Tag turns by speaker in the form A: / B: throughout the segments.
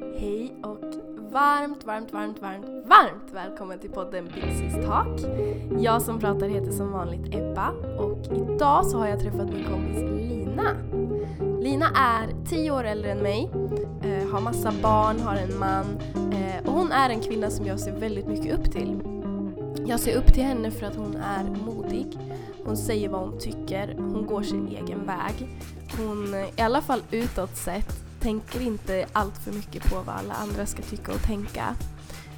A: Hej och varmt, varmt, varmt, varmt, varmt välkommen till podden Business Talk. Jag som pratar heter som vanligt Ebba och idag så har jag träffat min kompis Lina. Lina är 10 år äldre än mig, eh, har massa barn, har en man eh, och hon är en kvinna som jag ser väldigt mycket upp till. Jag ser upp till henne för att hon är modig, hon säger vad hon tycker, hon går sin egen väg. Hon, i alla fall utåt sett, tänker inte allt för mycket på vad alla andra ska tycka och tänka.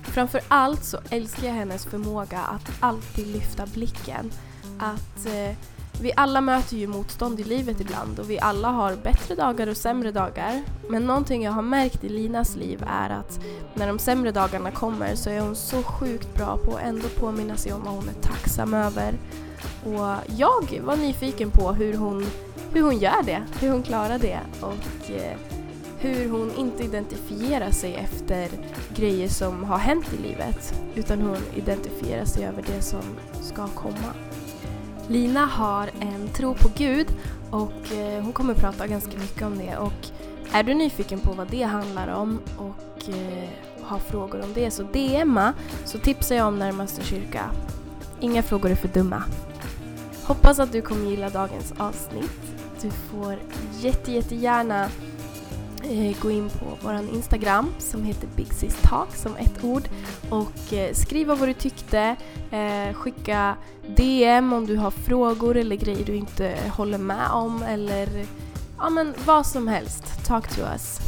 A: Framför allt så älskar jag hennes förmåga att alltid lyfta blicken. Att eh, vi alla möter ju motstånd i livet ibland och vi alla har bättre dagar och sämre dagar. Men någonting jag har märkt i Linas liv är att när de sämre dagarna kommer så är hon så sjukt bra på att ändå påminna sig om vad hon är tacksam över. Och jag var nyfiken på hur hon, hur hon gör det, hur hon klarar det och eh, hur hon inte identifierar sig efter grejer som har hänt i livet utan hon identifierar sig över det som ska komma. Lina har en tro på Gud och eh, hon kommer prata ganska mycket om det och är du nyfiken på vad det handlar om och eh, har frågor om det så DMa så tipsar jag om närmaste kyrka. Inga frågor är för dumma. Hoppas att du kommer gilla dagens avsnitt. Du får jätte, jättegärna gå in på vår Instagram som heter Big Sis Talk som ett ord och eh, skriva vad du tyckte, eh, skicka DM om du har frågor eller grejer du inte håller med om eller ja men vad som helst. Talk to us.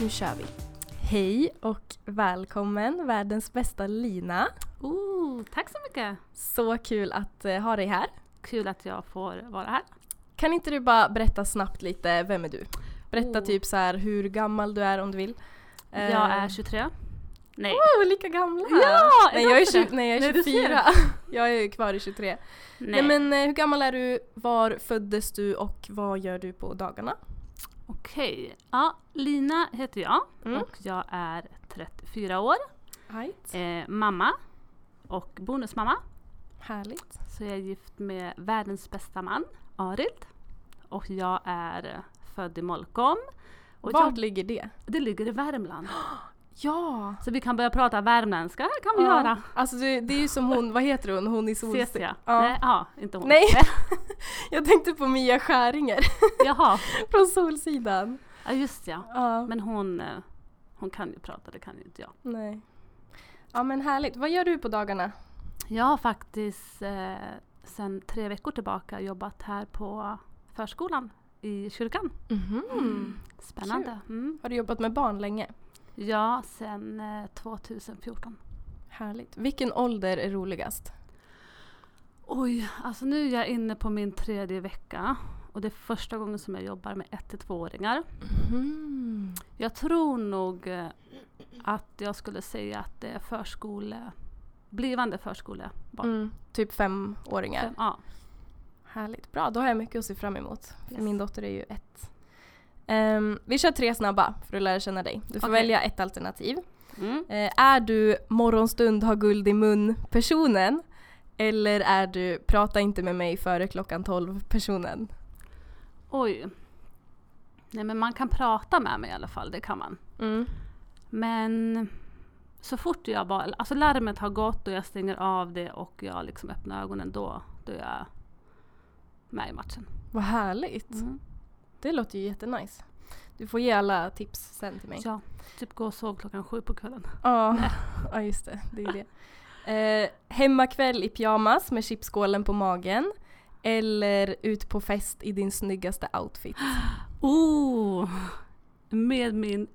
A: Nu kör vi. Hej och välkommen världens bästa Lina.
B: Oh, tack så mycket!
A: Så kul att eh, ha dig här.
B: Kul att jag får vara här.
A: Kan inte du bara berätta snabbt lite, vem är du? Berätta
B: Oh.
A: typ så här hur gammal du är om du vill.
B: Jag är 23. Nej.
A: Oh, lika gamla!
B: Ja,
A: nej, jag är,
B: inte
A: tju-
B: det?
A: nej, jag är
B: Nej, du ser.
A: 24. jag är kvar i 23. Nej.
B: Nej.
A: men eh, hur gammal är du? Var föddes du och vad gör du på dagarna?
B: Okej. Ja, Lina heter jag
A: Mm.
B: och jag är 34 år.
A: Right.
B: Eh, mamma och bonusmamma.
A: Härligt.
B: Så jag är gift med världens bästa man, Arild. Och jag är född i Molkom. Och
A: Vart
B: jag,
A: ligger det?
B: det ligger i Värmland.
A: Ja!
B: Så vi kan börja prata värmländska, kan vi
A: ja.
B: göra.
A: Alltså det, det är ju som hon, vad heter hon? Hon i Solsten.
B: Cecia.
A: Ja.
B: Nej, ja, inte hon.
A: Nej. Jag tänkte på Mia Skäringer
B: Jaha,
A: från Solsidan.
B: ja just ja.
A: Ja.
B: Men hon, eh, hon kan ju prata, det kan ju inte jag.
A: Nej. Ja men härligt. Vad gör du på dagarna?
B: Jag har faktiskt eh, sedan tre veckor tillbaka jobbat här på förskolan i kyrkan.
A: Mhm.
B: Spännande. Mm.
A: Har du jobbat med barn länge?
B: Ja, sedan eh, 2014.
A: Härligt. Vilken ålder är roligast?
B: Oj, alltså nu är jag inne på min tredje vecka och det är första gången som jag jobbar med 1-2-åringar.
A: Mhm.
B: Jag tror nog eh, att jag skulle säga att det är förskole, blivande förskolebarn.
A: Mm. Typ femåringar.
B: Fem- Ja,
A: Härligt. Bra, då har jag mycket att se fram emot.
B: Yes.
A: min dotter är ju ett. Ehm, vi kör tre snabba för att lära känna dig. Du får
B: Okej.
A: välja ett alternativ.
B: mm.
A: Eh, är du morgonstund har guld i mun personen? Eller är du prata inte med mig före klockan 12 personen?
B: Oj. Nej men man kan prata med mig i alla fall, det kan man.
A: Mm.
B: Men så fort jag bara, alltså larmet har gått och jag stänger av det och jag liksom öppnar ögonen då, då är jag med i matchen.
A: Vad härligt.
B: Mm.
A: Det låter ju jättenice. Du får ge alla tips sen till mig.
B: Ja, typ gå och sov klockan sju på kvällen.
A: Ja, ja just det. Det är det. Eh, hemmakväll i pyjamas med chipskålen på magen. Eller ut på fest i din snyggaste outfit.
B: Oh! Med min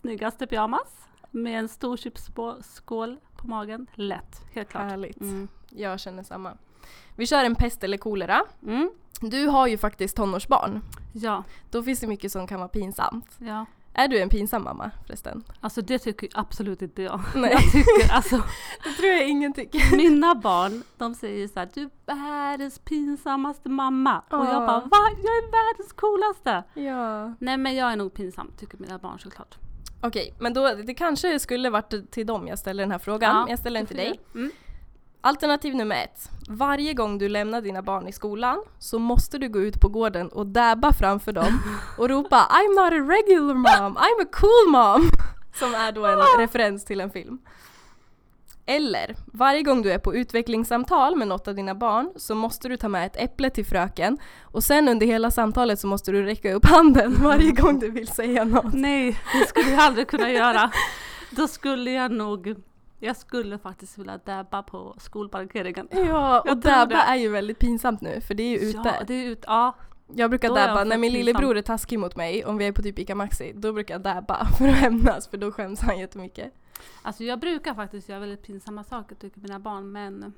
B: snyggaste pyjamas, med en stor chipsskål på magen. Lätt, helt klart.
A: Härligt.
B: Mm.
A: Jag känner samma. Vi kör en pest eller kolera.
B: Mm.
A: Du har ju faktiskt tonårsbarn.
B: Ja,
A: Då finns det mycket som kan vara pinsamt.
B: ja.
A: Är du en pinsam mamma förresten?
B: Alltså det tycker absolut inte jag.
A: Nej.
B: Jag tycker alltså
A: Det tror jag ingen tycker.
B: Mina barn, de säger så här, du är världens pinsammaste mamma. Och jag bara, va? Jag är världens coolaste!
A: Ja.
B: Nej men jag är nog pinsam, tycker mina barn såklart.
A: Okej, men då, det kanske skulle varit till dem jag ställer den här frågan. men jag ställer den till dig.
B: Mm.
A: Alternativ nummer ett. Varje gång du lämnar dina barn i skolan så måste du gå ut på gården och dabba framför dem och ropa I'm not a regular mom, I'm a cool mom! Som är då en referens till en film. Eller, varje gång du är på utvecklingssamtal med något av dina barn så måste du ta med ett äpple till fröken och sen under hela samtalet så måste du räcka upp handen varje gång du vill säga något.
B: Nej, det skulle jag aldrig kunna göra. Då skulle jag nog, jag skulle faktiskt vilja dabba på skolparkeringen.
A: Ja, och dabba
B: det.
A: är ju väldigt pinsamt nu för det är ju ute.
B: Ja, det är ut, ja.
A: Jag brukar
B: Då
A: dabba, när min lillebror är taskig mot mig, om vi är på typ Ica Maxi, då brukar jag dabba för att hämnas för då skäms han jättemycket.
B: Alltså jag brukar faktiskt göra väldigt pinsamma saker tycker mina barn men,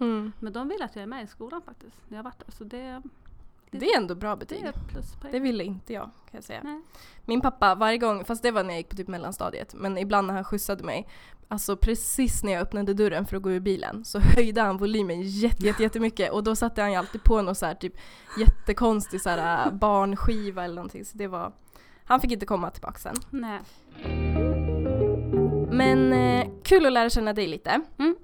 A: Mm.
B: men de vill att jag är med i skolan faktiskt. Jag har varit där. Så det,
A: Det är ändå bra
B: det
A: betyg.
B: pluspoäng.
A: Det ville inte jag, kan jag säga.
B: Nej.
A: Min pappa, varje gång, fast det var när jag gick på typ mellanstadiet, men ibland när han skjutsade mig, alltså precis när jag öppnade dörren för att gå ur bilen så höjde han volymen jätte, jätte, jättemycket och då satte han ju alltid på någon så här typ jättekonstig så här äh, barnskiva eller någonting så det var, han fick inte komma tillbaka sen.
B: Nej.
A: Men eh, kul att lära känna dig lite.
B: Mm.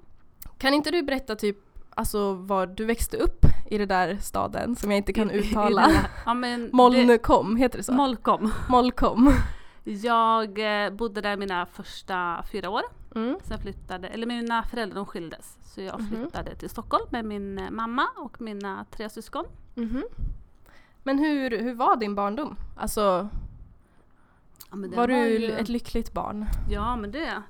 A: Kan inte du berätta typ alltså var du växte upp i den där staden som jag inte kan uttala?
B: ja,
A: Molnkom, heter det så?
B: Molkom.
A: Molkom.
B: Jag eh, bodde där mina första fyra år.
A: Mm.
B: Sen flyttade, eller mina föräldrar de skildes. Så jag
A: Mhm.
B: flyttade till Stockholm med min eh, mamma och mina tre syskon.
A: Mhm. Men hur, hur var din barndom? Alltså,
B: Ja, det
A: var du
B: ju-
A: ett lyckligt barn?
B: Ja men det,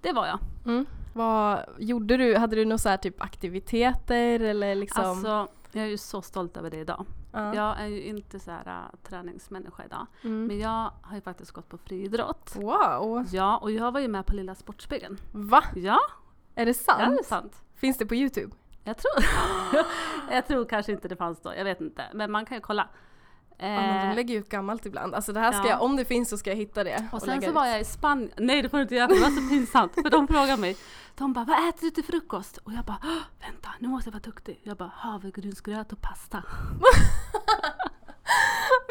B: det var jag.
A: Mm. Vad gjorde du? Hade du några typ aktiviteter eller liksom?
B: Alltså, jag är ju så stolt över det idag.
A: Ja.
B: Jag är ju inte så här äh, träningsmänniska idag.
A: Mm.
B: Men jag har ju faktiskt gått på friidrott.
A: Wow!
B: Ja, och jag var ju med på Lilla Sportspegeln.
A: Va?
B: Ja,
A: Är det
B: ja
A: sant?
B: det är sant.
A: Finns det på Youtube?
B: Jag tror, jag tror kanske inte det fanns då, jag vet inte. Men man kan ju kolla.
A: Ja, men de
B: Eh,
A: lägger ut gammalt ibland. Alltså det här ska
B: ja.
A: jag, om det finns så ska jag hitta det.
B: och sen
A: lägga
B: så
A: ut.
B: var jag i Spanien, nej det får du inte göra för det var så pinsamt. För de frågade mig, de bara vad äter du till frukost? Och jag bara "Åh, vänta nu måste jag vara duktig. Jag bara havregrynsgröt och pasta.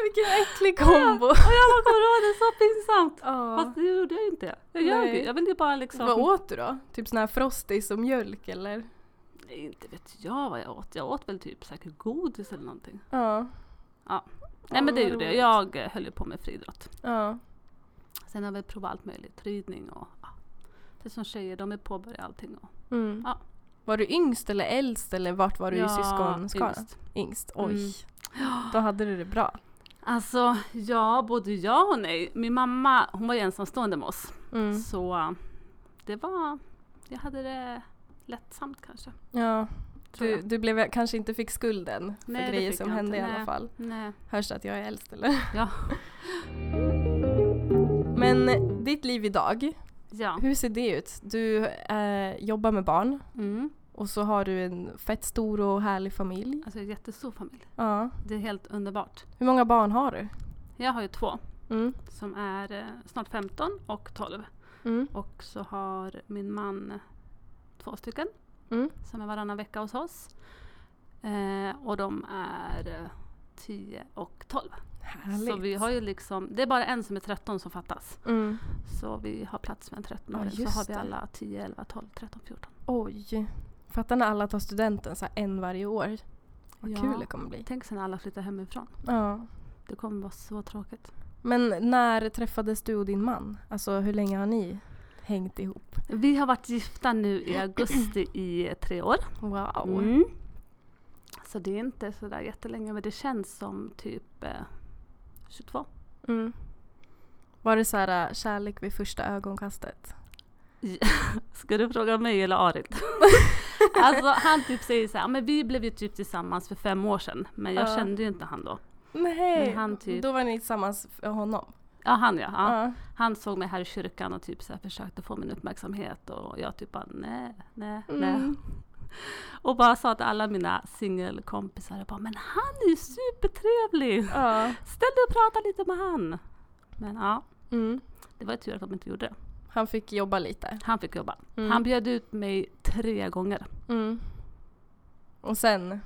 A: Vilken äcklig kombo!
B: Och jag bara kommer ihåg det är så pinsamt.
A: Ja.
B: Fast det gjorde jag inte. Jag ljög ju. Jag ville ju bara liksom.
A: Vad åt du då? Typ sån här frostis och mjölk eller?
B: Nej, inte vet jag vad jag åt. Jag åt väl typ säkert godis eller någonting.
A: Ja.
B: Ja. Nej men det gjorde jag. Jag höll ju på med friidrott.
A: Ja.
B: Sen har väl provat allt möjligt. Ridning och ja. Det som tjejer, de är påbörja allting. Och,
A: Mm.
B: Ja.
A: Var du yngst eller äldst eller vart var du i syskonskaran?
B: yngst.
A: Yngst. Oj.
B: Mm.
A: Då hade du det bra.
B: Alltså ja, både ja och nej. Min mamma, hon var ju ensamstående med oss.
A: Mm.
B: Så det var, jag hade det lättsamt kanske.
A: Ja. Du, du blev, kanske inte fick skulden för
B: Nej, det
A: grejer som hände
B: inte.
A: i alla fall.
B: Nej.
A: Hörs det att jag är äldst eller?
B: Ja.
A: Men ditt liv idag,
B: ja.
A: hur ser det ut? Du eh, jobbar med barn
B: Mm.
A: och så har du en fett stor och härlig familj.
B: Alltså en jättestor familj.
A: Ja.
B: Det är helt underbart.
A: Hur många barn har du?
B: Jag har ju två
A: Mm.
B: som är eh, snart 15 och 12.
A: Mm.
B: Och så har min man två stycken
A: Mm.
B: som är varannan vecka hos oss. Eh, och de är eh, 10 och 12.
A: Härligt.
B: Så vi har ju liksom, det är bara en som är 13 som fattas.
A: Mm.
B: Så vi har plats med en 13
A: Ja,
B: så har vi alla 10, 11, 12, 13, 14.
A: Oj. Fattar när alla tar studenten så en varje år. Vad
B: Ja.
A: kul det kommer bli.
B: Tänk sen när alla flyttar hemifrån.
A: Ja.
B: Det kommer vara så tråkigt.
A: Men när träffades du och din man? Alltså hur länge har ni hängt ihop?
B: Vi har varit gifta nu i augusti i eh, tre år.
A: Wow.
B: Mm. Så det är inte sådär jättelänge men det känns som typ eh, 22.
A: Mm. Var det så här äh, kärlek vid första ögonkastet?
B: Ska du fråga mig eller Arit? alltså han typ säger såhär, men vi blev ju typ tillsammans för fem år sedan men jag
A: Ja.
B: kände ju inte han då.
A: Nej,
B: Men han typ-
A: då var ni tillsammans för honom?
B: Ja han ja. ja.
A: Ja.
B: Han såg mig här i kyrkan och typ så här försökte få min uppmärksamhet och jag typ bara nej, nej, nej.
A: Mm.
B: Och bara sa till alla mina singelkompisar, jag bara, men han är ju supertrevlig!
A: Ja.
B: Ställ dig och prata lite med han! Men ja,
A: Mm.
B: det var ju tur att de inte gjorde det.
A: Han fick jobba lite.
B: Han fick jobba.
A: Mm.
B: Han bjöd ut mig tre gånger.
A: Mm. Och sen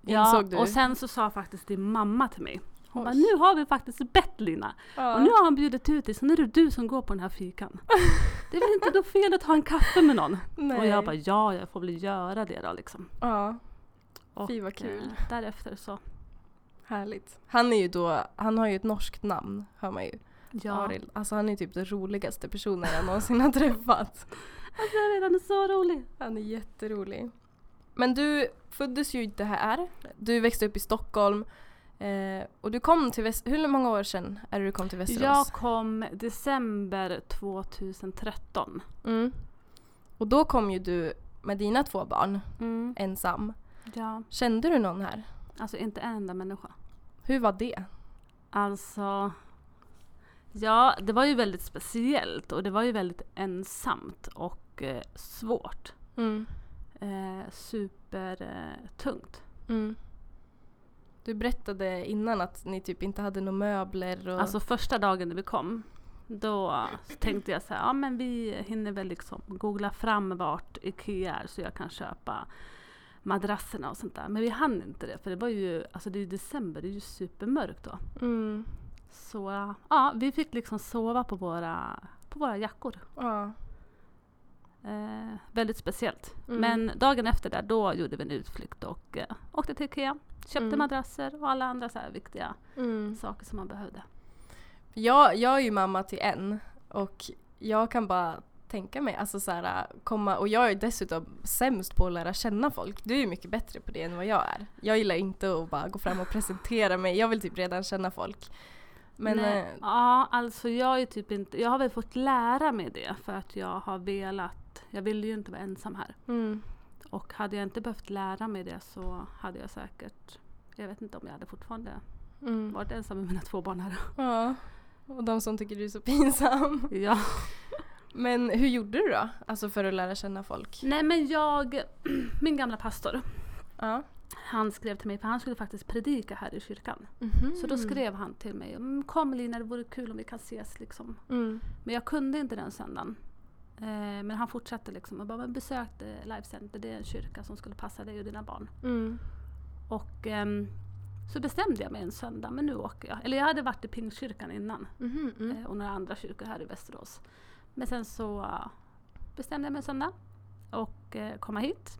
B: Ja,
A: insåg du?
B: och sen så sa faktiskt din mamma till mig, hon bara, nu har vi faktiskt bett Lina.
A: ja.
B: Och nu har han bjudit ut dig så nu är det du som går på den här fikan. det är väl inte något fel att ta en kaffe med någon?
A: Nej.
B: Och jag bara ja, jag får väl göra det då liksom.
A: Ja,
B: Och,
A: Fy, vad kul.
B: eh, därefter så,
A: härligt. Han är ju då, han har ju ett norskt namn, hör man ju.
B: ja.
A: Arild. Alltså han är typ den roligaste personen jag någonsin har träffat.
B: Alltså jag vet, han är så rolig.
A: Han är jätterolig. Men du föddes ju inte här. Du växte upp i Stockholm. Eh, och du kom till Väst... Hur många år sedan är det du kom till Västerås?
B: Jag kom december 2013.
A: Mm. Och då kom ju du med dina två barn
B: Mm.
A: ensam.
B: Ja,
A: Kände du någon här?
B: alltså inte en enda människa.
A: Hur var det?
B: Alltså, ja det var ju väldigt speciellt och det var ju väldigt ensamt och eh, svårt.
A: Mm.
B: Eh, Supertungt.
A: Mm. Du berättade innan att ni typ inte hade några möbler och...
B: Alltså första dagen när vi kom, då tänkte jag så här, ja men vi hinner väl liksom googla fram vart IKEA är så jag kan köpa madrasserna och sånt där. Men vi hann inte det för det var ju, alltså det är ju december, det är ju supermörkt då.
A: Mm.
B: Så ja, vi fick liksom sova på våra, på våra jackor.
A: Ja.
B: Eh, väldigt speciellt.
A: Mm.
B: Men dagen efter där, då gjorde vi en utflykt och eh, åkte till IKEA. Köpte
A: Mm.
B: madrasser och alla andra så viktiga
A: Mm.
B: saker som man behövde.
A: Jag, jag är ju mamma till en och jag kan bara tänka mig, alltså så här, komma, och jag är dessutom sämst på att lära känna folk. Du är mycket bättre på det än vad jag är. Jag gillar inte att bara gå fram och presentera mig, jag vill typ redan känna folk. Men
B: Nej,
A: eh,
B: ja, alltså jag är typ inte, jag har väl fått lära mig det för att jag har velat, jag ville ju inte vara ensam här.
A: mm,
B: Och hade jag inte behövt lära mig det så hade jag säkert, jag vet inte om jag hade fortfarande
A: mm.
B: varit ensam med mina två barn här.
A: Ja. Och de som tycker du är så pinsam.
B: Ja.
A: Men hur gjorde du då? Alltså för att lära känna folk?
B: Nej men jag, min gamla pastor,
A: Ja.
B: han skrev till mig, för han skulle faktiskt predika här i kyrkan.
A: Mhm.
B: Så då skrev han till mig, "Mm, kom Lina det vore kul om vi kan ses liksom.
A: Mm.
B: Men jag kunde inte den söndagen. Eh, men han fortsatte liksom och bara, men besök det Life Center, det är en kyrka som skulle passa dig och dina barn.
A: Mm.
B: Och ehm, så bestämde jag mig en söndag, men nu åker jag. Eller jag hade varit i Pingstkyrkan innan
A: Mhm, mm.
B: eh, och några andra kyrkor här i Västerås. Men sen så bestämde jag mig en söndag och eh, komma hit.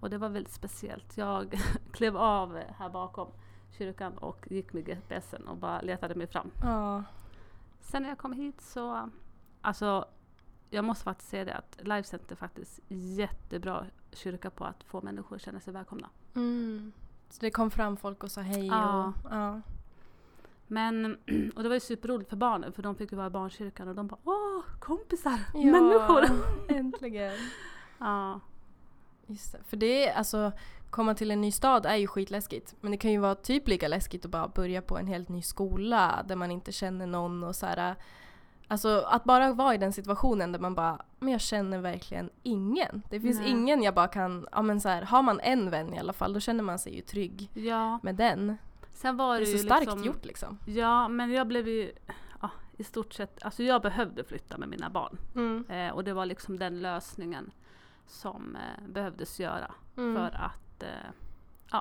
B: Och det var väldigt speciellt. Jag klev av här bakom kyrkan och gick med GPSen och bara letade mig fram. Sen när jag kom hit så, alltså jag måste faktiskt säga det att Life Center är faktiskt jättebra kyrka på att få människor att känna sig välkomna.
A: Mm. Så det kom fram folk och sa hej
B: Ja.
A: och... Ja.
B: Men, och det var ju superroligt för barnen för de fick ju vara i barnkyrkan och de bara åh, kompisar,
A: Ja,
B: människor!
A: Äntligen.
B: Ja,
A: Just det. För det är alltså, komma till en ny stad är ju skitläskigt. Men det kan ju vara typ lika läskigt att bara börja på en helt ny skola där man inte känner någon och så här. Alltså att bara vara i den situationen där man bara, men jag känner verkligen ingen. Det finns
B: Nej.
A: ingen jag bara kan, ja men så här, har man en vän i alla fall då känner man sig ju trygg
B: ja.
A: med den.
B: Sen var
A: Det
B: det,
A: är så starkt
B: liksom,
A: gjort liksom.
B: Ja, men jag blev ju ja, i stort sett, alltså jag behövde flytta med mina barn.
A: Mm.
B: Eh, och det var liksom den lösningen som eh, behövdes göra
A: Mm.
B: för att eh,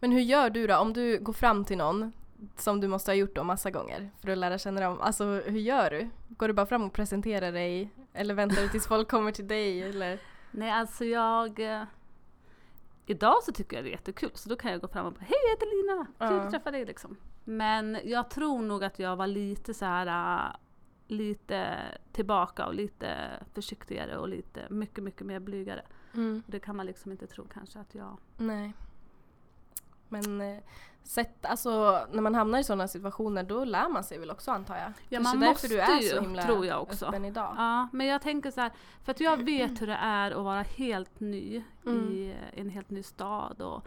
A: Men hur gör du då om du går fram till någon som du måste ha gjort då massa gånger för att lära känna dem? Alltså hur gör du? Går du bara fram och presenterar dig? Eller väntar du tills folk kommer till dig? Eller?
B: Nej, alltså jag... Eh, idag så tycker jag det är jättekul, så då kan jag gå fram och bara Hej, jag heter Lina! Kul att träffa dig liksom. Men jag tror nog att jag var lite så här äh, lite tillbaka och lite försiktigare och lite mycket, mycket mer blygare.
A: Mm.
B: Det kan man liksom inte tro kanske att jag...
A: Nej. Men eh, sätt, alltså, när man hamnar i sådana situationer då lär man sig väl också antar jag?
B: Ja,
A: Kanske
B: man måste
A: du är
B: ju,
A: så himla
B: tror jag också.
A: öppen idag.
B: Ja, men jag tänker så här, för att jag vet hur det är att vara helt ny
A: Mm.
B: i en helt ny stad och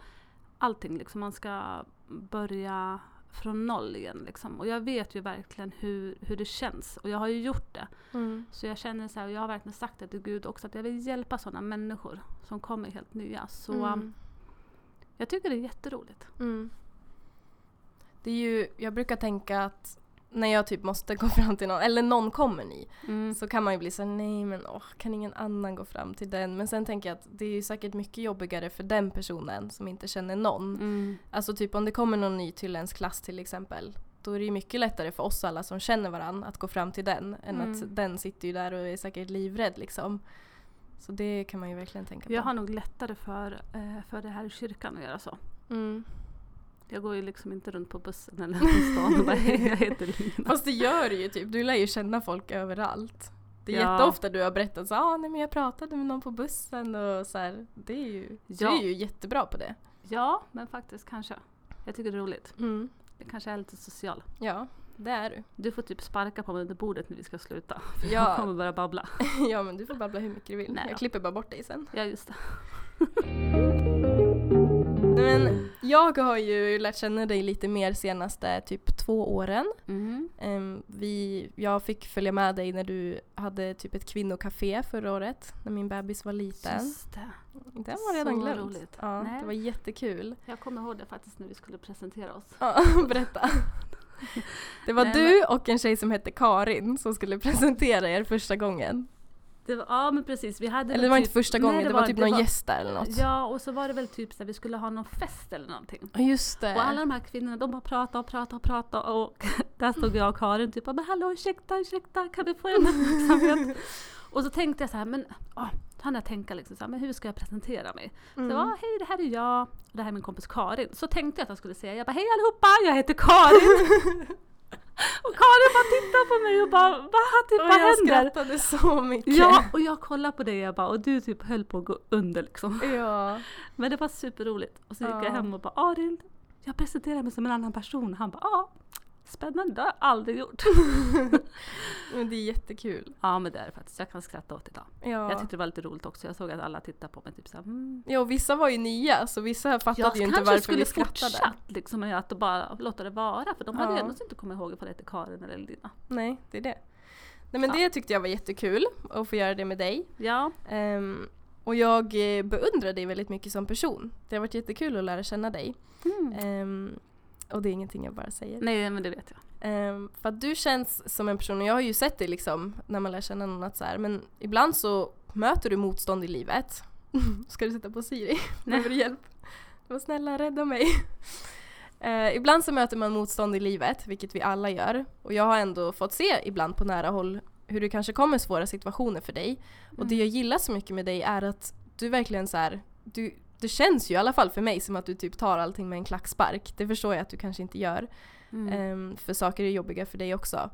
B: allting liksom. Man ska börja från noll igen liksom. Och jag vet ju verkligen hur, hur det känns och jag har ju gjort det.
A: Mm.
B: Så jag känner så här, och jag har verkligen sagt det till Gud också, att jag vill hjälpa sådana människor som kommer helt nya. Så
A: Mm.
B: jag tycker det är jätteroligt.
A: Mm. Det är ju, jag brukar tänka att när jag typ måste gå fram till någon, eller någon kommer ny,
B: Mm.
A: så kan man ju bli så här, nej men åh, kan ingen annan gå fram till den? Men sen tänker jag att det är ju säkert mycket jobbigare för den personen som inte känner någon.
B: Mm.
A: Alltså typ om det kommer någon ny till ens klass till exempel. då är det ju mycket lättare för oss alla som känner varandra att gå fram till den än
B: Mm.
A: att den sitter ju där och är säkert livrädd liksom. Så det kan man ju verkligen tänka på.
B: Jag har nog lättare för, eh, för det här i kyrkan att göra så.
A: Mm.
B: Jag går ju liksom inte runt på bussen eller på stan och bara hej jag heter Lina.
A: Fast det gör du ju typ, du lär ju känna folk överallt. Det är
B: Ja.
A: jätteofta du har berättat så ah, nej men jag pratade med någon på bussen och så här, det är ju, du
B: Ja.
A: är ju jättebra på det.
B: Ja, men faktiskt kanske. Jag tycker det är roligt.
A: Mm.
B: Jag kanske är lite social.
A: Ja, det är du.
B: Du får typ sparka på mig under bordet när vi ska sluta. För
A: Ja.
B: jag kommer börja babbla.
A: ja men du får babbla hur mycket du vill.
B: Nej
A: jag klipper bara bort dig sen.
B: Ja, just det.
A: Men jag har ju lärt känna dig lite mer senaste typ två åren.
B: Mhm.
A: Ehm, vi, jag fick följa med dig när du hade typ ett kvinnocafé förra året när min bebis var liten.
B: Just det.
A: Den var redan
B: Så
A: glömt.
B: roligt.
A: Ja,
B: Nej.
A: det var jättekul.
B: Jag kommer ihåg det faktiskt när vi skulle presentera oss.
A: Ja, berätta. Det var
B: Nej,
A: du och en tjej som hette Karin som skulle presentera er första gången.
B: Det var, ja men precis. Vi hade
A: Eller det var
B: typ,
A: inte första
B: nej,
A: gången, det var typ någon
B: var-
A: gäst där eller något.
B: Ja, och så var det väl typ så att vi skulle ha någon fest eller någonting.
A: Just det.
B: Och alla de här kvinnorna de bara pratade och pratade och pratade och där stod jag och Karin typ bara hallå ursäkta, ursäkta, kan vi få en uppmärksamhet? och så tänkte jag så här, men åh, så hann jag tänka liksom så här, men hur ska jag presentera mig?
A: Mm.
B: Så jag bara, hej det här är jag, och det här är min kompis Karin. Så tänkte jag att jag skulle säga, jag bara hej allihopa, jag heter Karin! och Karin bara tittade på mig och bara, va? Typ,
A: Och
B: vad
A: jag
B: händer?
A: skrattade så mycket.
B: Ja, och jag kollade på dig jag bara, och du typ höll på att gå under liksom.
A: ja.
B: Men det var superroligt. Och så gick
A: Ja.
B: jag hem och bara Arild, jag presenterar mig som en annan person. Han bara ja, spännande, det har jag aldrig gjort.
A: Men det är jättekul.
B: ja men det är det faktiskt, jag kan skratta åt det idag.
A: Ja.
B: Jag tyckte det var lite roligt också, jag såg att alla tittade på mig typ såhär mm.
A: ja, och vissa var ju nya så vissa fattade
B: Jag
A: ju inte
B: kanske
A: varför
B: skulle
A: vi skrattade.
B: fortsatt liksom med att bara låta det vara för de hade
A: Ja.
B: ändå inte kommit ihåg ifall det hette Karin eller Lina.
A: Nej, det är det. Nej men
B: Ja.
A: det tyckte jag var jättekul att få göra det med dig.
B: Ja,
A: Ehm, och jag beundrar dig väldigt mycket som person. Det har varit jättekul att lära känna dig.
B: mm.
A: Ehm, och det är ingenting jag bara säger.
B: nej men det vet jag.
A: Ehm, för att du känns som en person, och jag har ju sett dig liksom när man lär känna någon att så här, men ibland så möter du motstånd i livet. Ska du sätta på Siri? Behöver du hjälp? Du var snälla rädda mig. Eh, ibland så möter man motstånd i livet, vilket vi alla gör. Och jag har ändå fått se ibland på nära håll hur det kanske kommer svåra situationer för dig. Och det jag gillar så mycket med dig är att du verkligen så här, du, det känns ju i alla fall för mig som att du typ tar allting med en klackspark. Det förstår jag att du kanske inte gör.
B: Mm.
A: Ehm, för saker är jobbiga för dig också.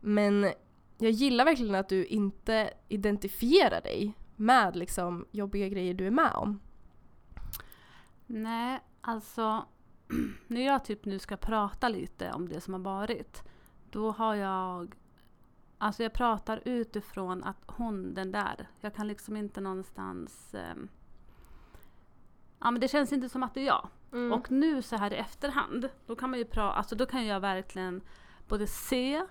A: Men jag gillar verkligen att du inte identifierar dig med liksom jobbiga grejer du är med om.
B: Nej, alltså när jag typ nu ska prata lite om det som har varit, då har jag Alltså jag pratar utifrån att hon, den där, jag kan liksom inte någonstans ehm, Ja men det känns inte som att det är jag.
A: Mm.
B: Och nu så här i efterhand, då kan man ju prata, alltså då kan jag verkligen både se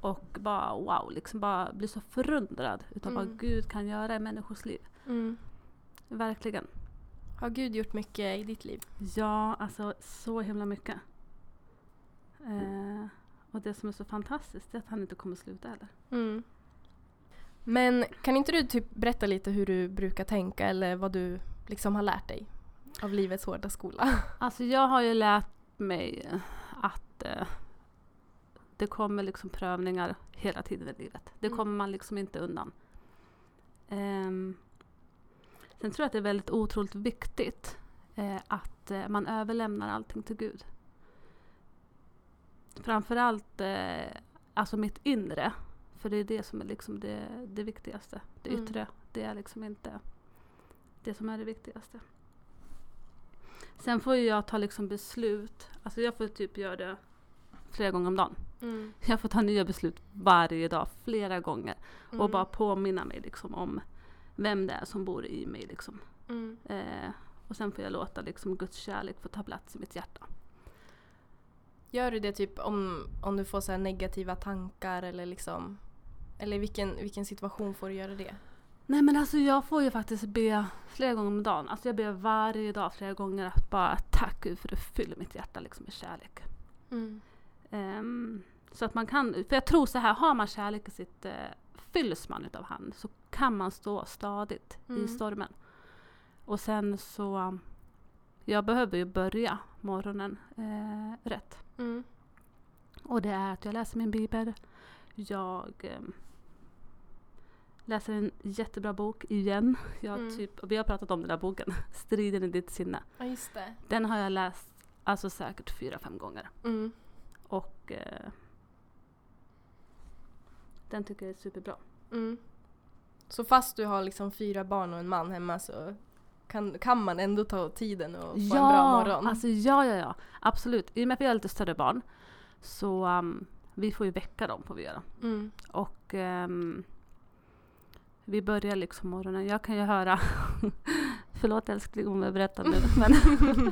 B: och bara wow, liksom bara bli så förundrad utav
A: Mm.
B: vad Gud kan göra i människors liv.
A: Mm.
B: Verkligen.
A: Har Gud gjort mycket i ditt liv?
B: Ja, alltså så himla mycket. Eh, och det som är så fantastiskt är att han inte kommer sluta heller.
A: Mm. Men kan inte du typ berätta lite hur du brukar tänka eller vad du liksom har lärt dig av livets hårda skola?
B: Alltså jag har ju lärt mig att eh, det kommer liksom prövningar hela tiden i livet. Det
A: Mm.
B: kommer man liksom inte undan. Ehm, sen tror jag att det är väldigt otroligt viktigt eh, att eh, man överlämnar allting till Gud. Framförallt eh, alltså mitt inre. För det är det som är liksom det, det viktigaste. Det
A: Mm.
B: yttre, det är liksom inte det som är det viktigaste. Sen får ju jag ta liksom beslut. Alltså jag får typ göra det flera gånger om dagen.
A: Mm.
B: Jag får ta nya beslut varje dag, flera gånger.
A: Mm.
B: Och bara påminna mig liksom om vem det är som bor i mig. Liksom.
A: Mm.
B: Eh, och sen får jag låta liksom Guds kärlek få ta plats i mitt hjärta.
A: Gör du det typ om, om du får så negativa tankar eller liksom eller vilken, vilken situation får du göra det?
B: Nej men alltså jag får ju faktiskt be flera gånger om dagen. Alltså jag ber varje dag flera gånger att bara tack Gud för du fyller mitt hjärta liksom med kärlek.
A: Mm.
B: Ehm, så att man kan, för jag tror så här, har man kärlek i sitt, eh, fylls man utav han så kan man stå stadigt
A: Mm.
B: i stormen. Och sen så, jag behöver ju börja morgonen eh, rätt.
A: Mm.
B: Och det är att jag läser min bibel. Jag ehm, läser en jättebra bok igen. Jag
A: Mm.
B: typ, vi har pratat om den där boken, Striden i ditt sinne.
A: Ja, just det.
B: Den har jag läst alltså säkert fyra, fem gånger.
A: Mm.
B: Och eh, den tycker jag är superbra.
A: Mm. Så fast du har liksom fyra barn och en man hemma så kan, kan man ändå ta tiden och få en bra morgon?
B: Alltså ja, ja, ja. Absolut. I och med att vi har lite större barn så um, vi får ju väcka dem får vi göra.
A: Mm.
B: Och ehm, vi börjar liksom morgonen. Jag kan ju höra, förlåt älskling om jag berättar nu, men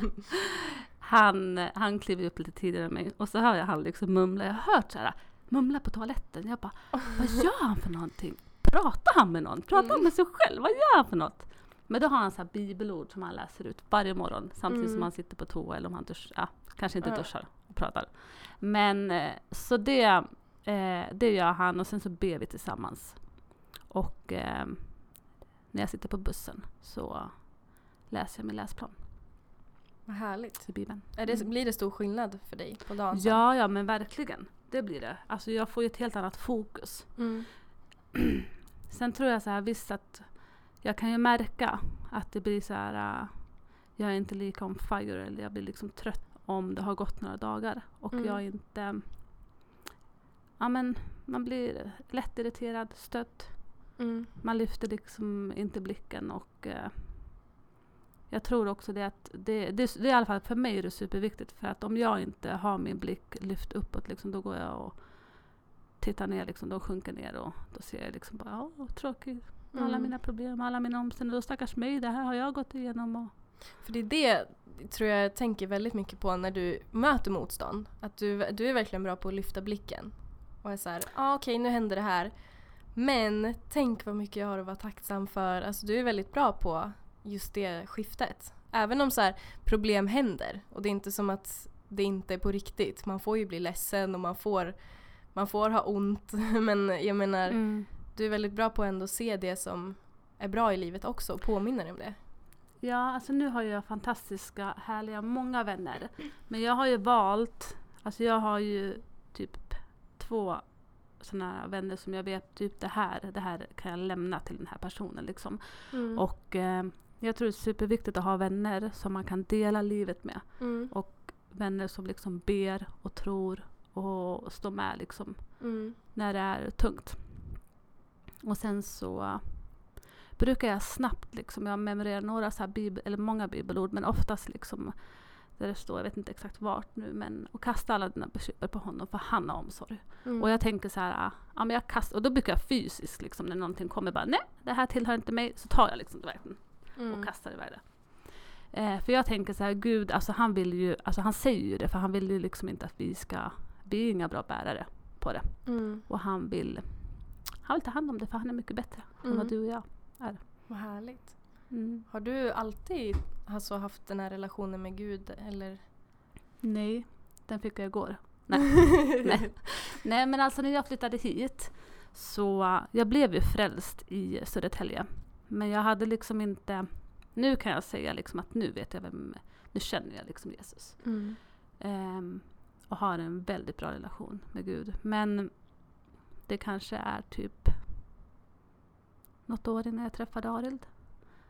B: han, han kliver upp lite tidigare än mig och så hör jag han liksom mumla. Jag har hört så här, mumla på toaletten. Jag bara, vad gör han för någonting? Pratar han med någon? Pratar han med sig själv? Vad gör han för något? Men då har han så här bibelord som han läser ut varje morgon samtidigt
A: Mm.
B: som han sitter på toa eller om han duschar. Ja, kanske inte duschar och pratar. Men eh, så det, eh, det gör han och sen så ber vi tillsammans. Och eh, när jag sitter på bussen så läser jag min läsplan
A: Vad härligt.
B: i Bibeln.
A: Är det,
B: Mm.
A: Blir det stor skillnad för dig på dagen?
B: Ja, ja men verkligen. Det blir det. Alltså jag får ju ett helt annat fokus.
A: Mm.
B: Sen tror jag så här visst att jag kan ju märka att det blir så här. äh, jag är inte lika on fire eller jag blir liksom trött om det har gått några dagar och
A: Mm.
B: jag inte. Ja men man blir lätt irriterad, stött.
A: Mm.
B: Man lyfter liksom inte blicken och eh, jag tror också det att det, det, det är i alla fall för mig är det superviktigt för att om jag inte har min blick lyft uppåt liksom, då går jag och tittar ner liksom, då sjunker ner och då ser jag liksom bara, åh tråkigt. Alla
A: Mm.
B: mina problem, alla mina omständigheter, stackars mig, det här har jag gått igenom. Och,
A: För det är det tror jag tänker väldigt mycket på när du möter motstånd. Att du, du är verkligen bra på att lyfta blicken. Och är såhär, ah, okej nu händer det här. Men tänk vad mycket jag har att vara tacksam för. Alltså du är väldigt bra på just det skiftet. Även om så här, problem händer och det är inte som att det inte är på riktigt. Man får ju bli ledsen och man får, man får ha ont. Men jag menar,
B: Mm.
A: du är väldigt bra på att ändå se det som är bra i livet också och påminna dig om det.
B: Ja, alltså nu har jag fantastiska, härliga, många vänner. Men jag har ju valt, alltså jag har ju typ två sådana vänner som jag vet, typ det här, det här kan jag lämna till den här personen liksom.
A: Mm.
B: Och eh, jag tror det är superviktigt att ha vänner som man kan dela livet med.
A: Mm.
B: Och vänner som liksom ber och tror och står med liksom
A: Mm.
B: när det är tungt. Och sen så brukar jag snabbt liksom, jag memorerar några så här bibel, eller många bibelord men oftast liksom där det står, jag vet inte exakt vart nu, men och kasta alla dina bekymmer på honom för han har omsorg.
A: Mm.
B: Och jag tänker så här, uh, ja men jag kastar, och då brukar jag fysiskt liksom när någonting kommer bara nej, det här tillhör inte mig, så tar jag liksom det verkligen
A: Mm.
B: och kastar iväg det. Eh, för jag tänker så här, Gud, alltså han vill ju, alltså han säger ju det för han vill ju liksom inte att vi ska, vi är inga bra bärare på det.
A: Mm.
B: Och han vill, han vill ta hand om det för han är mycket bättre än
A: Mm.
B: vad du och jag är.
A: Vad härligt.
B: Mm.
A: Har du alltid alltså, haft den här relationen med Gud eller?
B: Nej, den fick jag igår. Nej. Nej. Nej men alltså när jag flyttade hit så uh, jag blev ju frälst i Södertälje. Men jag hade liksom inte, nu kan jag säga liksom att nu vet jag vem, nu känner jag liksom Jesus.
A: Mm.
B: Ehm, och har en väldigt bra relation med Gud. Men det kanske är typ något år innan jag träffade Arild.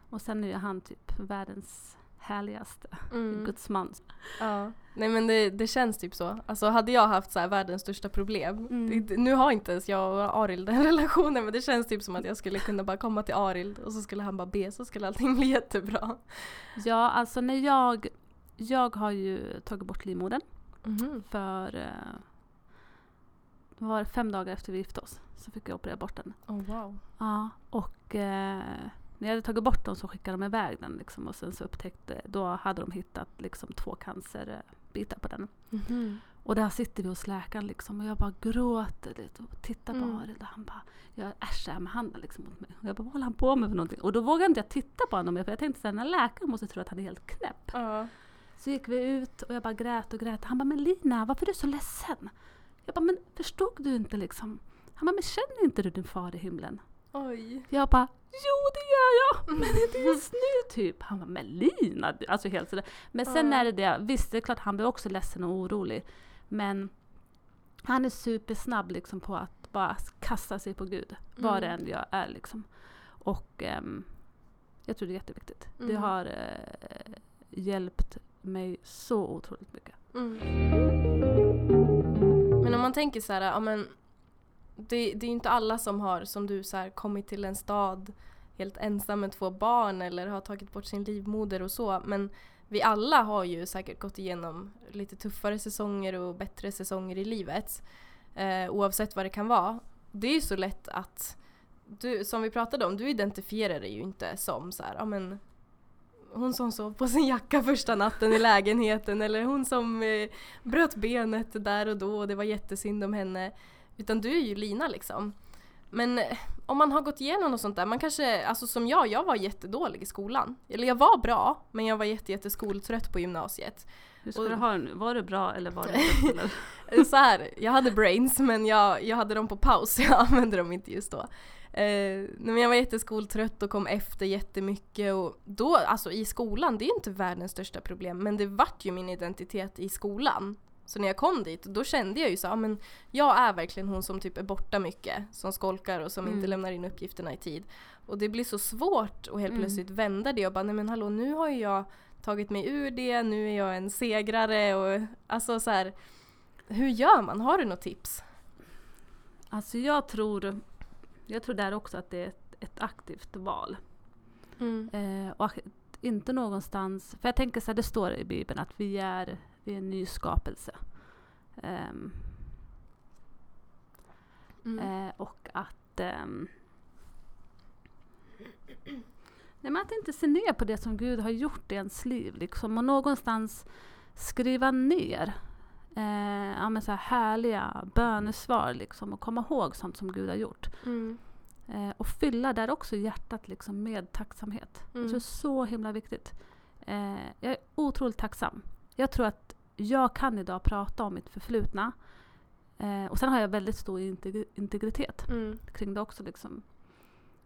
B: Och sen är han typ världens härligaste
A: Mm.
B: gudsman.
A: Ja. Nej men det, det känns typ så. Alltså hade jag haft så här världens största problem.
B: Mm.
A: Det, nu har inte ens jag och Arild den relationen men det känns typ som att jag skulle kunna bara komma till Arild och så skulle han bara be så skulle allting bli jättebra.
B: Ja, alltså när jag, jag har ju tagit bort livmodern
A: Mhm.
B: för eh, var fem dagar efter vi gifte oss så fick jag operera bort den.
A: Oh wow.
B: Ja, och eh, när jag hade tagit bort dem så skickade de iväg den liksom, och sen så upptäckte, då hade de hittat liksom två cancerbitar på den.
A: Mhm.
B: Och där sitter vi hos läkaren liksom och jag bara gråter lite och tittar på
A: Mm.
B: Arild och han bara, jag ärsar med handen liksom mot mig. Och jag bara, vad håller han på med för någonting? Och då vågade inte jag titta på honom för jag tänkte att den här läkaren måste tro att han är helt knäpp.
A: Ja.
B: Så gick vi ut och jag bara grät och grät. Han bara, men Lina, varför är du så ledsen? Jag bara, men förstod du inte liksom? Han bara, men känner inte du din far i himlen?
A: Oj.
B: Jag bara, jo det gör jag, men inte just nu typ. Han bara, men Lina, du-" alltså helt sådär. Men sen är det det, visst det är klart han blev också ledsen och orolig. Men han är supersnabb liksom på att bara kasta sig på Gud. Vad det
A: Mm.
B: än jag är liksom. Och ehm, jag tror det är jätteviktigt. Det
A: Mm.
B: har eh, hjälpt mig så otroligt mycket.
A: Men om man tänker så här, ja men det, det är ju inte alla som har, som du, så här, kommit till en stad helt ensam med två barn eller har tagit bort sin livmoder och så. Men vi alla har ju säkert gått igenom lite tuffare säsonger och bättre säsonger i livet. Eh, oavsett vad det kan vara. Det är ju så lätt att, du, som vi pratade om, du identifierar dig ju inte som så här, ja men hon som sov på sin jacka första natten i lägenheten eller hon som eh, bröt benet där och då och det var jättesynd om henne. Utan du är ju Lina liksom. Men eh, om man har gått igenom något sånt där, man kanske, alltså som jag, jag var jättedålig i skolan. Eller jag var bra, men jag var jätte, jätte skoltrött på gymnasiet.
B: Hur ska
A: Och-
B: du ha nu? Var det bra eller var eller?
A: Eh, Så här, jag hade brains men jag, jag hade dem på paus jag använde dem inte just då. Eh, men jag var jätteskoltrött och kom efter jättemycket och då, alltså i skolan, det är ju inte världens största problem men det vart ju min identitet i skolan. Så när jag kom dit, då kände jag ju så ja, men jag är verkligen hon som typ är borta mycket, som skolkar och som
B: Mm.
A: inte lämnar in uppgifterna i tid. Och det blir så svårt att helt
B: Mm.
A: plötsligt vända det och bara nej men hallå nu har ju jag tagit mig ur det, nu är jag en segrare och alltså så här. Hur gör man? Har du något tips?
B: Alltså jag tror, jag tror där också att det är ett, ett aktivt val. Eh, och inte någonstans, för jag tänker så här, det står i Bibeln att vi är, vi är en ny skapelse. Ehm,
A: Mm.
B: eh, och att ehm, Nej, men att inte se ner på det som Gud har gjort i ens liv. Liksom, och någonstans skriva ner eh, ja, men så här härliga bönesvar. Liksom, och komma ihåg sånt som Gud har gjort.
A: Mm.
B: Eh, och fylla där också hjärtat liksom med tacksamhet. Jag tror det
A: Mm.
B: är så himla viktigt. Eh, jag är otroligt tacksam. Jag tror att jag kan idag prata om mitt förflutna. Eh, och sen har jag väldigt stor integ- integritet
A: Mm.
B: kring det också. Liksom,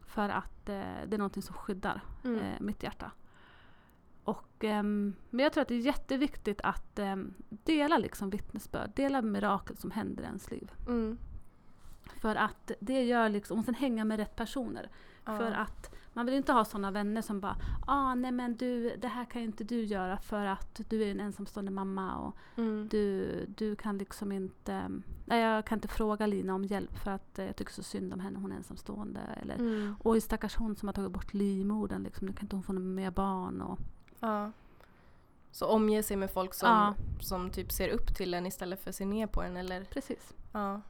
B: för att eh, det är någonting som skyddar
A: Mm.
B: eh, mitt hjärta. Och, ehm, men jag tror att det är jätteviktigt att ehm, dela liksom vittnesbörd, dela mirakel som händer i ens liv.
A: Mm.
B: För att det gör liksom, och sen hänga med rätt personer.
A: Ja.
B: För att man vill inte ha sådana vänner som bara ah, nej men du, det här kan ju inte du göra för att du är en ensamstående mamma och
A: Mm.
B: du, du kan liksom inte, nej jag kan inte fråga Lina om hjälp för att eh, jag tycker så synd om henne, hon är ensamstående. Eller
A: Mm.
B: oj stackars hon som har tagit bort livmodern, liksom, nu kan inte hon få mer barn. Och,
A: Ja. Så omge sig med folk som,
B: Ja.
A: som typ ser upp till en istället för att se ner på en eller
B: precis.
A: ja.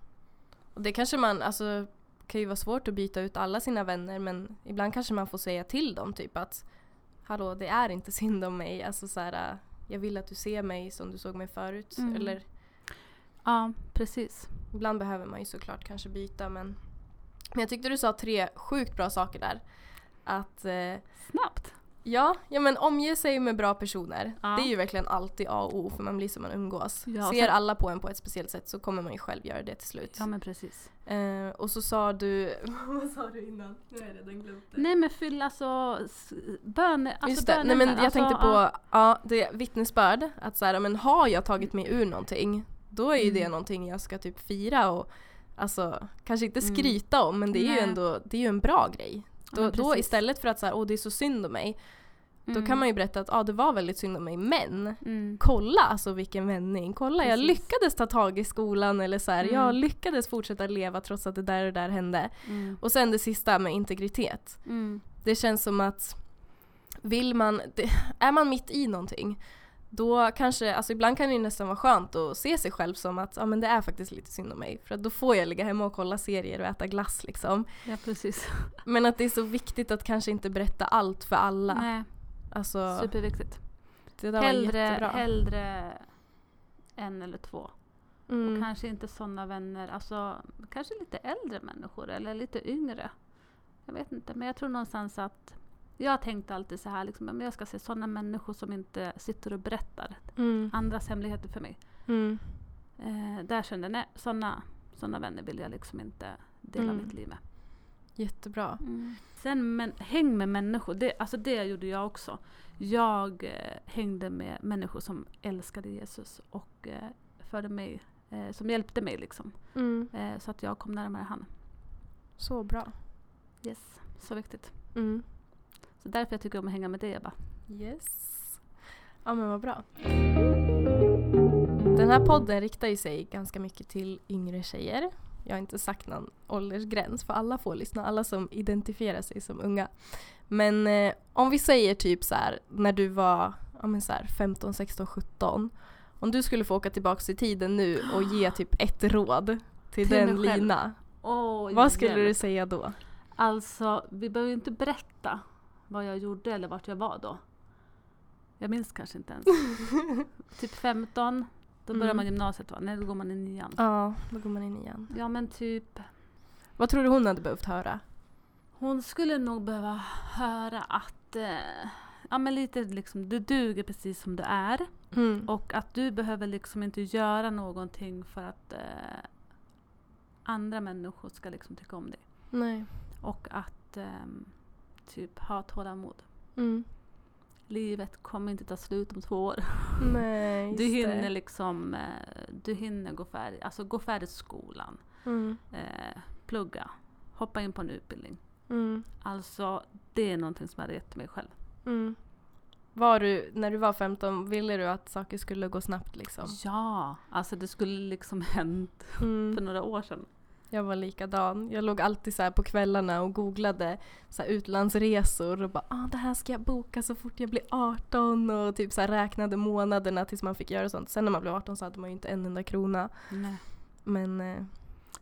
A: Och det kanske man, alltså kan ju vara svårt att byta ut alla sina vänner men ibland kanske man får säga till dem typ att Hallå det är inte synd om mig, alltså så här, jag vill att du ser mig som du såg mig förut.
B: Mm.
A: Eller
B: Ja, precis.
A: ibland behöver man ju såklart kanske byta men Men jag tyckte du sa tre sjukt bra saker där. Att eh,
B: Snabbt.
A: Ja, ja men omge sig med bra personer.
B: Ja.
A: Det är ju verkligen alltid A och O för man blir som man umgås.
B: Ja,
A: Ser
B: sen-
A: alla på en på ett speciellt sätt så kommer man ju själv göra det till slut.
B: Ja men precis.
A: Eh, och så sa du, vad sa du innan? Nu har jag redan glömt det.
B: Nej men fylla så s- bön, alltså
A: Just det, nej men jag
B: alltså,
A: tänkte på,
B: ja.
A: ja, det vittnesbörd. Att så här, men har jag tagit mig ur någonting, då är ju det
B: Mm.
A: någonting jag ska typ fira och alltså kanske inte
B: Mm.
A: skryta om men det är ju
B: Nej.
A: ändå, det är ju en bra grej. Då, då istället för att säga åh det är så synd om mig, då
B: Mm.
A: kan man ju berätta att ah, det var väldigt synd om mig men
B: Mm.
A: kolla alltså vilken vändning. Kolla jag
B: Precis.
A: lyckades ta tag i skolan eller så här, jag
B: Mm.
A: lyckades fortsätta leva trots att det där och där hände.
B: Mm.
A: Och sen det sista med integritet.
B: Mm.
A: Det känns som att vill man, det, är man mitt i någonting då kanske, alltså ibland kan det nästan vara skönt att se sig själv som att ja men det är faktiskt lite synd om mig. För att då får jag ligga hemma och kolla serier och äta glass liksom.
B: Ja precis.
A: Men att det är så viktigt att kanske inte berätta allt för alla.
B: Nej,
A: Alltså,
B: superviktigt.
A: det där var
B: Hellre,
A: jättebra.
B: hellre en eller två.
A: Mm.
B: Och kanske inte sådana vänner, alltså kanske lite äldre människor eller lite yngre. Jag vet inte, men jag tror någonstans att jag tänkte alltid så här, liksom, jag ska se sådana människor som inte sitter och berättar
A: Mm.
B: andras hemligheter för mig.
A: Mm.
B: Eh, där kände jag, nej sådana såna vänner vill jag liksom inte dela
A: Mm.
B: mitt liv med.
A: Jättebra.
B: Sen men, häng med människor, det, alltså det gjorde jag också. Jag eh, hängde med människor som älskade Jesus och eh, förde mig eh, som hjälpte mig liksom.
A: Mm.
B: Eh, så att jag kom närmare han.
A: Så bra.
B: Yes, så viktigt.
A: Mm.
B: Så därför jag tycker om att hänga med dig Ebba.
A: Yes. Ja men vad bra. Den här podden riktar ju sig ganska mycket till yngre tjejer. Jag har inte sagt någon åldersgräns för alla får lyssna, alla som identifierar sig som unga. Men eh, om vi säger typ så här när du var ja, men så här 15, 16, 17. Om du skulle få åka tillbaka i tiden nu och ge typ ett råd till,
B: Till
A: den. Lina.
B: Oj,
A: Vad skulle du säga då?
B: Alltså, vi behöver ju inte berätta vad jag gjorde eller vart jag var då. Jag minns kanske inte ens. typ 15, då börjar
A: Mm.
B: man gymnasiet va? Nej, då går man i nian.
A: Ja, då går man in igen.
B: Ja men typ,
A: Vad tror du hon hade behövt höra?
B: hon skulle nog behöva höra att eh, Ja men lite liksom, du duger precis som du är.
A: Mm.
B: Och att du behöver liksom inte göra någonting för att eh, andra människor ska liksom tycka om dig.
A: Nej.
B: Och att ehm, typ ha tålamod.
A: Mm.
B: Livet kommer inte ta slut om två år.
A: Nej,
B: Du hinner
A: det.
B: liksom, eh, du hinner gå färdigt, alltså gå färdigt skolan,
A: Mm.
B: eh, plugga, hoppa in på en utbildning.
A: Mm.
B: Alltså det är någonting som jag hade gett mig själv.
A: Mm. Var du, när du var 15, ville du att saker skulle gå snabbt liksom?
B: Ja, alltså det skulle liksom hänt för
A: Mm.
B: några år sedan.
A: Jag var likadan. Jag låg alltid så på kvällarna och googlade så utlandsresor och bara ah, det här ska jag boka så fort jag blir 18 och typ så räknade månaderna tills man fick göra sånt. Sen när man blev 18 så hade man ju inte en enda krona.
B: Nej.
A: Men eh,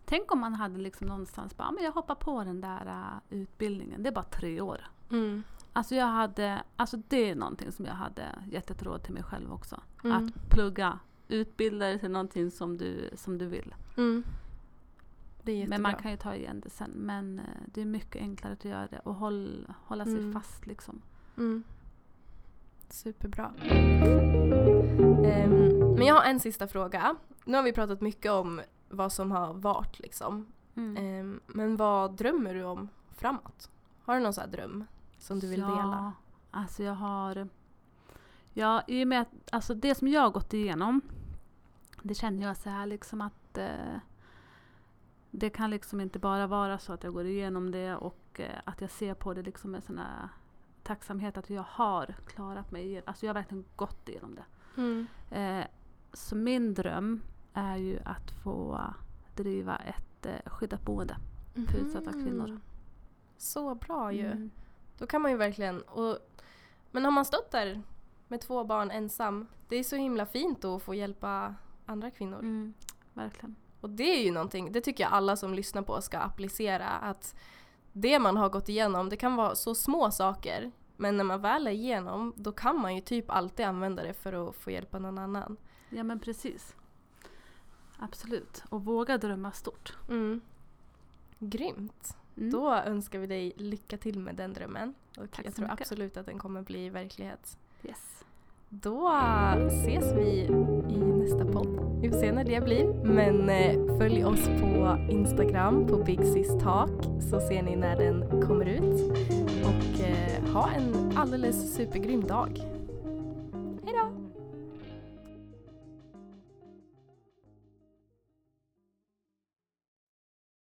B: Tänk om man hade liksom någonstans bara, "Ah, men jag hoppar på den där äh, utbildningen, det är bara tre år.
A: mm.
B: Alltså jag hade, alltså det är någonting som jag hade gett ett råd till mig själv också.
A: Mm.
B: Att plugga, utbilda dig till någonting som du, som du vill.
A: Mm. Det är jättebra.
B: Men man kan ju ta igen det sen. Men eh, det är mycket enklare att göra det och håll, hålla sig
A: Mm.
B: fast liksom.
A: Mm. Superbra. Ehm, men jag har en sista fråga. Nu har vi pratat mycket om vad som har varit liksom.
B: Mm.
A: Ehm, men vad drömmer du om framåt? Har du någon sån här dröm som du vill
B: ja,
A: dela?
B: Alltså jag har... Ja, i och med att alltså det som jag har gått igenom, det känner jag så här liksom att eh, det kan liksom inte bara vara så att jag går igenom det och eh, att jag ser på det liksom med sån här tacksamhet att jag har klarat mig. Alltså jag har verkligen gått igenom det.
A: Mm.
B: Eh, så min dröm är ju att få driva ett eh, skyddat boende. För utsatta kvinnor.
A: Mhm. Så bra ju.
B: Mm.
A: Då kan man ju verkligen... Och, men har man stått där med två barn ensam, det är så himla fint då att få hjälpa andra kvinnor.
B: Mm. Verkligen.
A: Och det är ju någonting, det tycker jag alla som lyssnar på ska applicera. Att det man har gått igenom, det kan vara så små saker. Men när man väl är igenom, då kan man ju typ alltid använda det för att få hjälpa någon annan.
B: Ja men precis. Absolut. Och våga drömma stort.
A: Mm. Grymt!
B: Mm.
A: Då önskar vi dig lycka till med den drömmen. Och
B: Tack
A: jag tror
B: mycket.
A: absolut att den kommer bli verklighet.
B: Yes.
A: Då ses vi i nästa podd. Vi får se när det blir. Men eh, följ oss på Instagram på Big Sis Talk så ser ni när den kommer ut. Och eh, ha en alldeles supergrym dag.